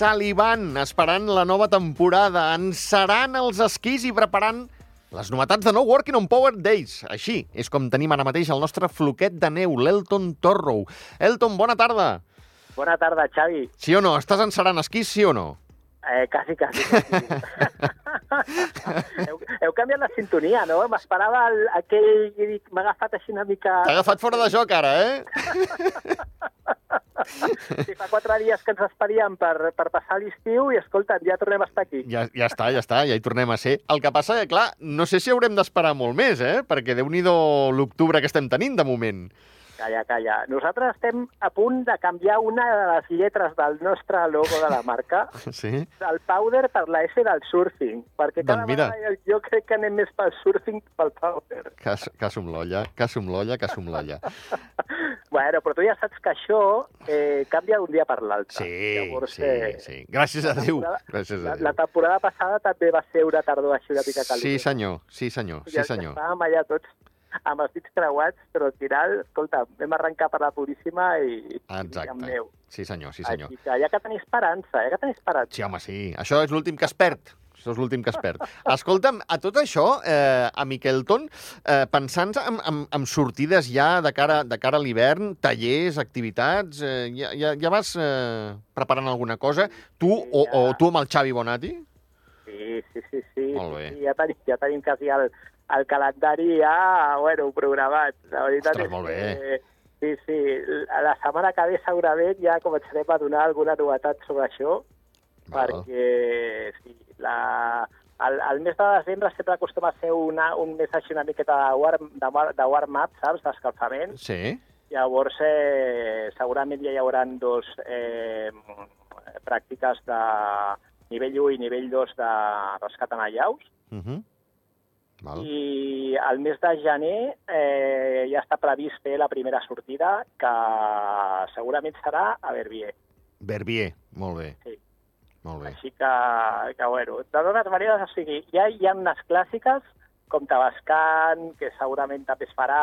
salivant, esperant la nova temporada, ensarant els esquís i preparant les novetats de No Working on Power Days. Així és com tenim ara mateix el nostre floquet de neu, l'Elton Torrow. Elton, bona tarda. Bona tarda, Xavi. Sí o no? Estàs ensarant esquís, sí o no? Eh, quasi, quasi. quasi. heu, heu canviat la sintonia, no? M'esperava el- aquell... M'ha agafat així una mica... T'ha agafat fora de joc ara, eh? Sí, fa quatre dies que ens esperíem per, per passar l'estiu i, escolta, ja tornem a estar aquí. Ja, ja està, ja està, ja hi tornem a ser. El que passa clar, no sé si haurem d'esperar molt més, eh? Perquè déu nhi l'octubre que estem tenint, de moment. Calla, calla. Nosaltres estem a punt de canviar una de les lletres del nostre logo de la marca, Sí? del powder per la S del surfing, perquè cada Doncs mira. vegada jo crec que anem més pel surfing que pel powder. Que som l'olla, que som l'olla, que som l'olla. Bueno, però tu ja saps que això eh, canvia d'un dia per l'altre. Sí, Llavors, sí, eh, sí. Gràcies a Déu. Gràcies a La, la Déu. temporada passada també va ser una tardor així una mica calent. Sí, senyor, sí, senyor, sí, Ja senyor. Estàvem allà tots amb els dits creuats, però al final, escolta, vam arrencar per la Puríssima i, i amb Exacte. neu. Sí, senyor, sí, senyor. Així que ja que tenir esperança, ja que tenir esperança. Sí, home, sí. Això és l'últim que es perd. Això és l'últim que es perd. Escolta'm, a tot això, eh, a Miquelton, eh, pensant en, en, en sortides ja de cara, de cara a l'hivern, tallers, activitats, eh, ja, ja, ja vas eh, preparant alguna cosa? Tu o, o tu amb el Xavi Bonati? Sí, sí, sí. sí, Molt bé. sí ja, tenim, ja tenim quasi el, el calendari ja, bueno, programat. La veritat Ostres, és molt bé. que... Sí, sí, la setmana que ve segurament ja començarem a donar alguna novetat sobre això, Val. perquè sí, la, el, el mes de desembre sempre acostuma a ser una, un mes així una miqueta de warm, de, de warm-up, saps?, d'escalfament. Sí? Llavors, eh, segurament ja hi haurà dos eh, pràctiques de nivell 1 i nivell 2 de rescat en allaus. Uh -huh. Val. I el mes de gener eh, ja està previst fer la primera sortida, que segurament serà a Verbier. Verbier, molt bé. Sí. Molt bé. Així que, que bueno, de totes maneres, o sigui, ja hi ha unes clàssiques, com Tabascan, que segurament també es farà,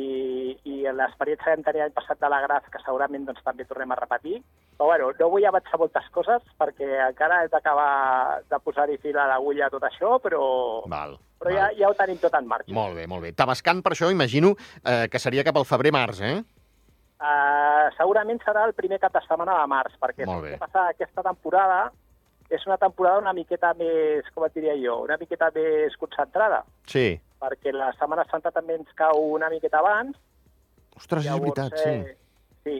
i, i l'experiència que vam tenir l'any passat de la Graf, que segurament doncs, també tornem a repetir. Però bueno, no vull avançar moltes coses, perquè encara hem d'acabar de posar-hi fil a l'agulla tot això, però, Val. però ja, val. ja ho tenim tot en marxa. Molt bé, molt bé. Tabascan, per això, imagino eh, que seria cap al febrer-març, eh? Uh, segurament serà el primer cap de setmana de març, perquè bé. què passa? aquesta temporada és una temporada una miqueta més, com et diria jo, una miqueta més concentrada, Sí. Perquè la Setmana Santa també ens cau una miqueta abans. Ostres, és veritat, sí. eh, sí.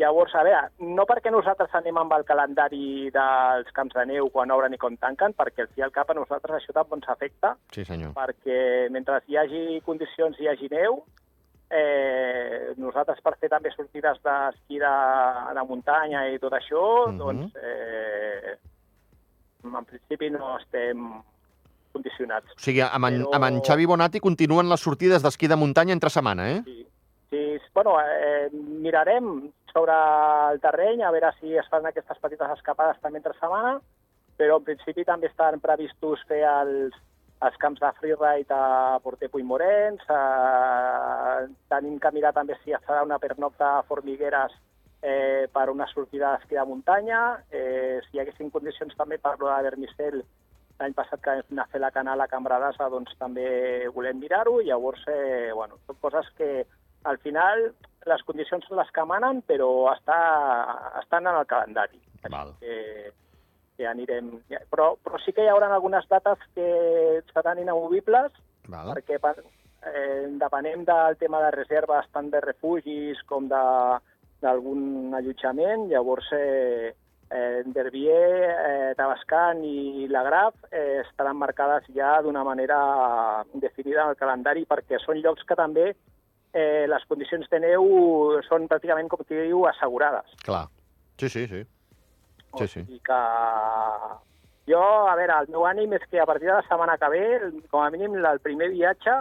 Llavors, a veure, no perquè nosaltres anem amb el calendari dels camps de neu quan obren i quan tanquen, perquè al fi al cap a nosaltres això tampoc ens afecta, Sí, senyor. perquè mentre hi hagi condicions i hi hagi neu, eh, nosaltres per fer també sortides d'esquí de, de muntanya i tot això, Mhm. doncs eh, en principi no estem condicionats. O sigui, amb en, Però- amb en Xavi Bonati continuen les sortides d'esquí de muntanya entre setmana, eh? Sí, sí bueno, eh, mirarem sobre el terreny a veure si es fan aquestes petites escapades també entre setmana, però en principi també estan previstos fer els, els camps de freeride a Porter Puigmorens, eh, tenim que mirar també si es farà una pernocta a Formigueres eh, per una sortida d'esquí de muntanya, eh, si hi haguessin condicions també per de Vermicel, l'any passat que vam anar a fer la canal a Cambradassa, doncs també volem mirar-ho, llavors, eh, bueno, són coses que al final les condicions són les que manen, però està, estan en el calendari. Val. Que, que anirem... Però, però sí que hi haurà algunes dates que seran inamovibles, Val. perquè per- eh, depenem del tema de reserves tant de refugis com de- d'algun allotjament, llavors eh, eh, Verbier, eh, Tabascan i la Graf eh, estaran marcades ja d'una manera definida en el calendari perquè són llocs que també eh, les condicions de neu són pràcticament, com t'hi diu, assegurades. Clar. Sí, sí, sí. Sí, sí. I que jo, a veure, el meu ànim és que a partir de la setmana que ve, com a mínim el primer viatge,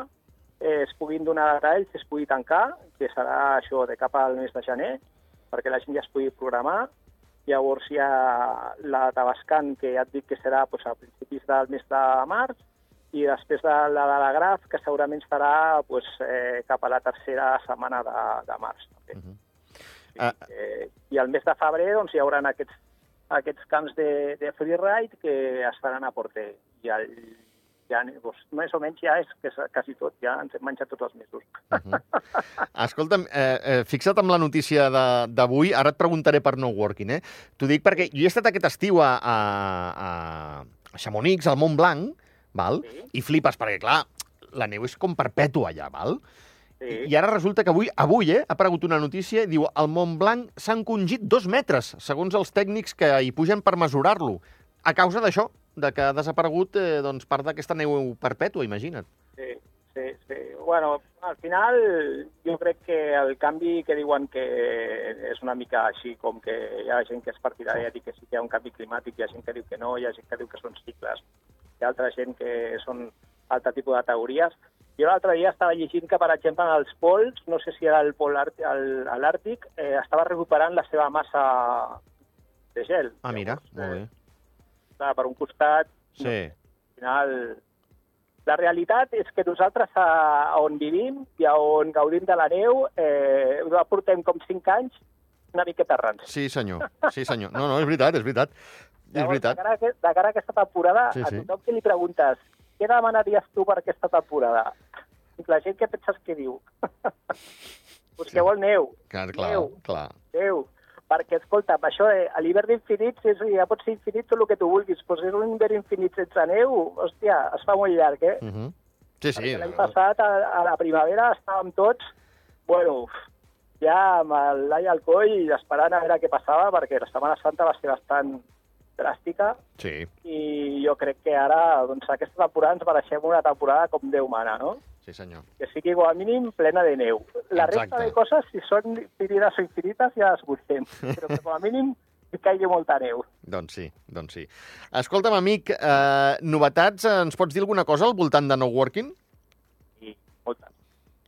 eh, es puguin donar detalls, es pugui tancar, que serà això de cap al mes de gener, perquè la gent ja es pugui programar. Llavors hi ha la Tabascan, que ja et dic que serà doncs, a principis del mes de març, i després de la de la Graf, que segurament serà doncs, eh, cap a la tercera setmana de, de març. També. Mhm. Sí, Ah. eh, I al mes de febrer doncs, hi haurà aquests aquests camps de, de freeride que es faran a Porter. I el, ja, doncs, més o menys ja és que quasi tot, ja ens hem menjat tots els mesos. Uh -huh. Escolta'm, eh, eh, fixa't amb la notícia de- d'avui, ara et preguntaré per no working, eh? T'ho dic perquè jo he estat aquest estiu a, a, a Chamonix, al Mont Blanc, val? Sí. i flipes, perquè, clar, la neu és com perpètua allà, val? Sí. I ara resulta que avui, avui eh, ha aparegut una notícia, diu, al Mont Blanc s'ha encongit dos metres, segons els tècnics que hi pugen per mesurar-lo, a causa d'això, de que ha desaparegut eh, doncs, part d'aquesta neu perpètua, imagina't. Sí, sí, sí. Bueno, al final jo crec que el canvi que diuen que és una mica així, com que hi ha gent que és partidària de dir que sí que hi ha un canvi climàtic, hi ha gent que diu que no, hi ha gent que diu que són cicles, hi ha altra gent que són altre tipus de teories. Jo l'altre dia estava llegint que, per exemple, en els pols, no sé si era el pol àrtic, l'Àrtic, eh, estava recuperant la seva massa de gel. Ah, mira, Llavors, molt bé. Clar, per un costat, Sí, al final la realitat és que nosaltres a, a on vivim i a on gaudim de la neu eh, la portem com 5 anys una miqueta errants. sí senyor, sí senyor. No, no, és veritat, és veritat. És Llavors, veritat. De cara, a, aquest- de cara a aquesta temporada, Sí, a sí. tothom que li preguntes què demanaries tu per aquesta temporada? La gent que penses que diu? pues Sí. que vol neu, Clar, clar, Neu. clar. neu. Perquè, escolta, això, eh, a l'hivern d'infinits és, ja pot ser infinit tot el que tu vulguis, però si és un hivern infinit sense neu, hòstia, es fa molt llarg, eh? Uh -huh. Sí, sí. L'any passat, a, a la primavera, estàvem tots, bueno, ja amb l'all al coll, esperant a veure què passava, perquè la Setmana Santa va ser bastant dràstica, Sí, i jo crec que ara, doncs, aquesta temporada ens mereixem una temporada com Déu mana, no? sí senyor. Que sigui, com a mínim, plena de neu. La resta Exacte. de coses, si són infinites o infinites, ja les busquem. Però que, com a mínim, caigui molta neu. Doncs sí, doncs sí. Escolta'm, amic, eh, novetats, ens pots dir alguna cosa al voltant de No Working? I moltes.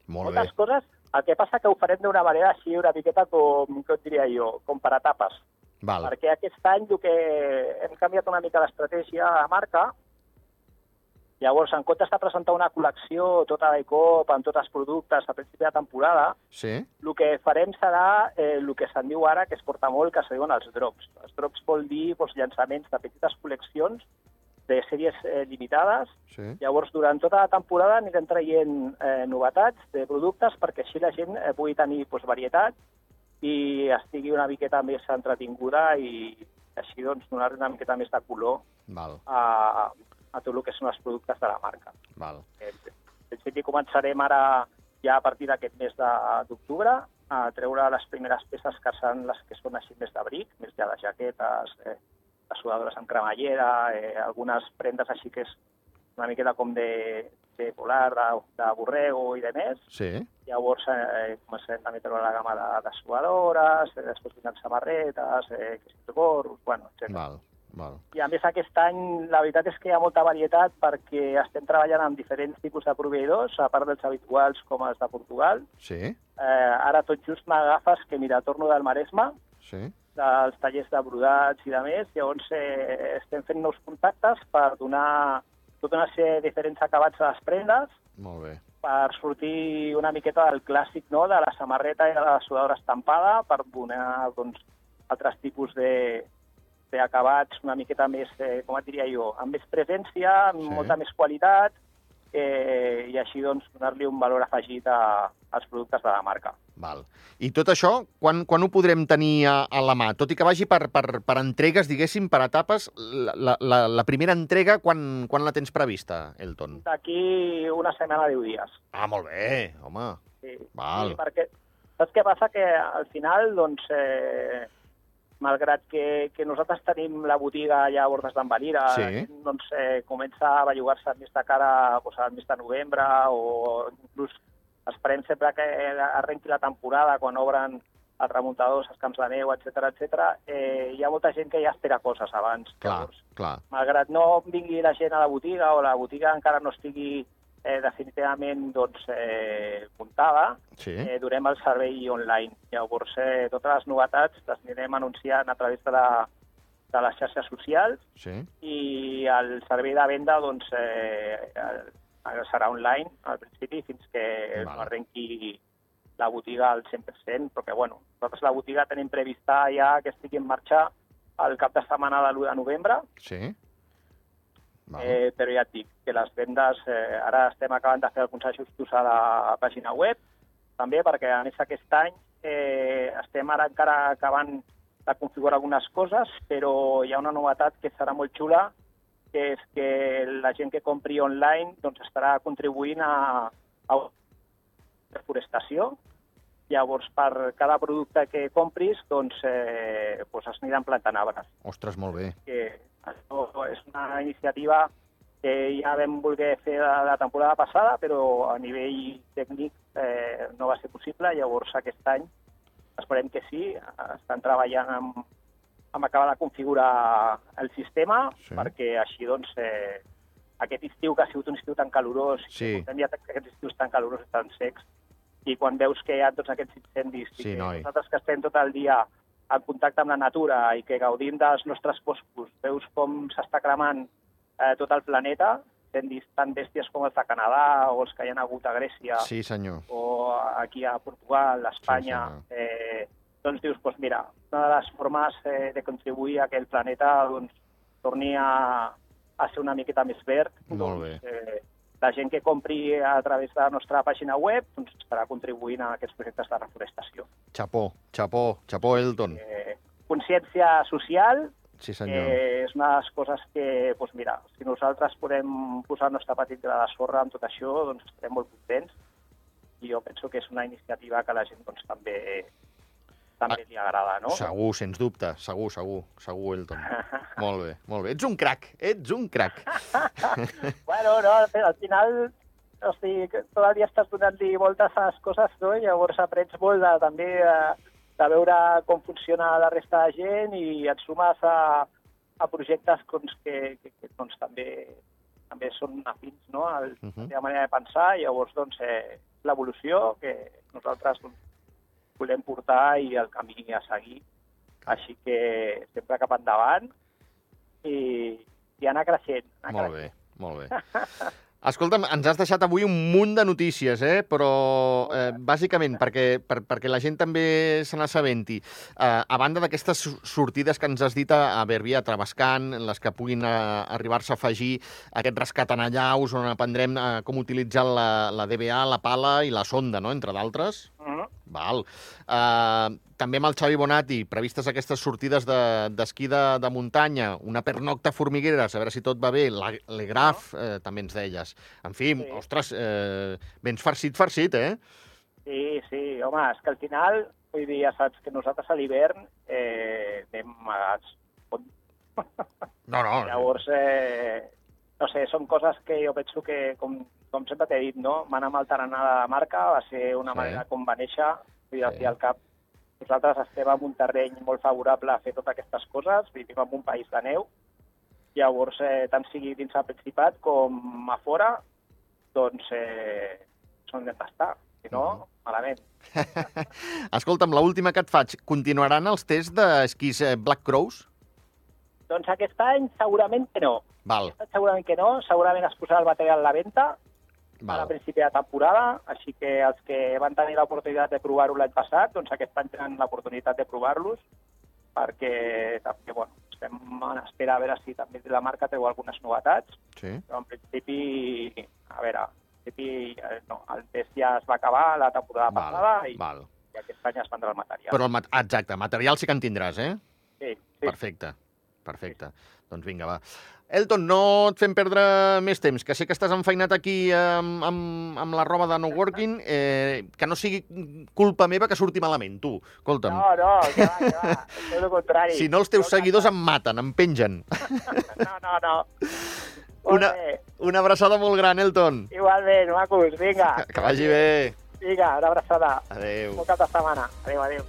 Molt bé. moltes coses. El que passa que ho farem d'una manera així una miqueta com, et diria jo, com per etapes. Val. Perquè aquest any el que hem canviat una mica l'estratègia de marca, llavors, en comptes de presentar una col·lecció tota de cop amb tots els productes a principi de temporada, Sí? el que farem serà eh, el que se'n diu ara, que es porta molt, que se diuen els drops. Els drops vol dir doncs, llançaments de petites col·leccions de sèries eh, limitades Sí. Llavors, durant tota la temporada anirem traient eh, novetats de productes perquè així la gent eh, pugui tenir doncs, varietat i estigui una miqueta més entretinguda i així doncs, donar una miqueta més de color Val, a, a tot el que són els productes de la marca. val. Eh, En principi començarem ara, ja a partir d'aquest mes de- d'octubre, a treure les primeres peces que són les que són així més d'abric, més ja de jaquetes, eh, de sudadores amb cremallera, eh, algunes prendes així que és una miqueta com de, de polar, de, de borrego i de més. Sí? Llavors eh, començarem també a treure la gamma de, de suadores, eh, després vindran samarretes, eh, gorros, bueno, etc. Val, val. I a més aquest any la veritat és que hi ha molta varietat perquè estem treballant amb diferents tipus de proveïdors, a part dels habituals com els de Portugal. Sí? Eh, ara tot just m'agafes que, mira, torno del Maresme, Sí? dels tallers de brodats i de més, llavors eh, estem fent nous contactes per donar tota una sèrie de diferents acabats a les prendes, Molt bé. per sortir una miqueta del clàssic no? de la samarreta i de la sudadora estampada, per donar doncs, altres tipus de d'acabats una miqueta més, eh, com et diria jo, amb més presència, amb sí. molta més qualitat, eh, i així doncs, donar-li un valor afegit a, als productes de la marca. Val. I tot això, quan, quan ho podrem tenir a, a la mà? Tot i que vagi per, per, per entregues, diguéssim, per etapes, la, la- la, primera entrega, quan, quan la tens prevista, Elton? D'aquí una setmana, deu dies. Ah, molt bé, home. Sí. Val. Sí, perquè saps què passa? Que al final, doncs, eh, malgrat que, que nosaltres tenim la botiga allà a Bordes d'en Valira, Sí. doncs, eh, comença a bellugar-se més de cara doncs, al mes de novembre o inclús esperem sempre que arrenqui la temporada quan obren els remuntadors, els camps de neu, etc etc. Eh, hi ha molta gent que ja espera coses abans. Clar, Llavors, clar. malgrat no vingui la gent a la botiga o la botiga encara no estigui eh, definitivament doncs, eh, muntada, Sí? eh, durem el servei online. Llavors, eh, totes les novetats les anirem anunciant a través de, la, de les xarxes socials Sí? i el servei de venda doncs, eh, el- serà online al principi fins que Vale. arrenqui la botiga al 100%, però que bueno, nosaltres la botiga tenim prevista ja que estigui en marxa el cap de setmana de l'1 de novembre, Sí. Val. eh, però ja et dic que les vendes, eh, ara estem acabant de fer alguns ajustos a la pàgina web, també perquè a més aquest any eh, estem ara encara acabant de configurar algunes coses, però hi ha una novetat que serà molt xula, que és que la gent que compri online doncs, estarà contribuint a, a reforestació. Llavors, per cada producte que compris, doncs, eh, doncs es aniran plantant arbres Ostres, molt bé. que això és una iniciativa que ja vam voler fer la, la temporada passada, però a nivell tècnic eh, no va ser possible. Llavors, aquest any esperem que sí. Estan treballant amb, amb acabar de configurar el sistema Sí. perquè així, doncs, eh, aquest estiu que ha sigut un estiu tan calorós, Sí. que ja aquests estius tan calorosos i tan secs, i quan veus que hi ha tots aquests incendis i Sí, que noi. nosaltres que estem tot el dia en contacte amb la natura i que gaudim dels nostres boscos, veus com s'està cremant eh, tot el planeta, incendis tan bèsties com els de Canadà o els que hi ha hagut a Grècia Sí, senyor. o aquí a Portugal, a Espanya, senyor. eh, doncs dius, doncs mira, una de les formes eh, de contribuir a que el planeta doncs, torni a, a ser una miqueta més verd, Molt doncs, eh, la gent que compri a través de la nostra pàgina web doncs, estarà contribuint a aquests projectes de reforestació. Xapó, xapó, xapó, Elton. Eh, consciència social, Sí, senyor. que és una de les coses que, doncs mira, si nosaltres podem posar el nostre petit gra de sorra amb tot això, doncs estarem molt contents. I jo penso que és una iniciativa que la gent doncs, també, també li agrada, no? Segur, sens dubte. Segur, segur. Segur, Elton. molt bé, molt bé. Ets un crac, ets un crac. bueno, no, al final o sigui, tot el dia estàs donant-li voltes a les coses, no? I llavors aprens molt de, també de, de veure com funciona la resta de gent i et sumes a, a projectes doncs, que, que, que doncs, també també són afins no? a la Mhm. teva manera de pensar i llavors doncs, eh, l'evolució que nosaltres doncs, volem portar i el camí a seguir. Així que sempre cap endavant i, i anar creixent. Anar Molt bé, molt bé. Escolta'm, ens has deixat avui un munt de notícies, eh? però eh, bàsicament perquè, per, perquè la gent també se n'assabenti. Eh, a banda d'aquestes sortides que ens has dit a, a Verbi, a Travescan, en les que puguin eh, arribar-se a afegir aquest rescat en allaus, on aprendrem eh, com utilitzar la, la DBA, la pala i la sonda, no? entre d'altres. Mhm. Val. Uh, també amb el Xavi Bonati, previstes aquestes sortides de- d'esquí de, de, de muntanya, una pernocta a Formigueres, a veure si tot va bé, la, l'Egraf, eh, també ens deies. En fi, Sí. ostres, eh, vens farcit, farcit, eh? Sí, sí, home, és que al final, vull dir, ja saps que nosaltres a l'hivern eh, anem amagats. No, no. Llavors, eh, no sé, són coses que jo penso que, com, com sempre t'he dit, no? M'han amb el tarannà de la marca, va ser una Sí. manera com va néixer, dir, al Sí. i al cap. Nosaltres estem en un terreny molt favorable a fer totes aquestes coses, vivim en un país de neu, llavors, eh, tant sigui dins el Principat com a fora, doncs eh, són de tastar, si no, Mhm. malament. Escolta'm, l'última que et faig, continuaran els tests d'esquís eh, Black Crows? Doncs aquest any segurament que no. Val, segurament que no, segurament es posarà el material a la venda, a val. principi de temporada, així que els que van tenir l'oportunitat de provar-ho l'any passat, doncs aquest any tenen l'oportunitat de provar-los, perquè també, bueno, estem en espera a veure si també la marca treu algunes novetats, Sí. però en principi, a veure, en principi, eh, no, el test ja es va acabar la temporada Val, passada i, val. i aquest any es vendrà el material. Però el mat exacte, material sí que en tindràs, eh? sí, sí. Perfecte, perfecte. Doncs vinga, va. Elton, no et fem perdre més temps, que sé que estàs enfeinat aquí amb, amb, amb la roba de no working, eh, que no sigui culpa meva que surti malament, tu. Escolta'm, No, no, que va, que va, tot el contrari. si no els teus el seguidors em maten, em pengen. No, no, no. Una, una abraçada molt gran, Elton. Igualment, macos, vinga. Que vagi bé. Vinga, una abraçada. Adéu. Bon cap de setmana. Adéu, adéu.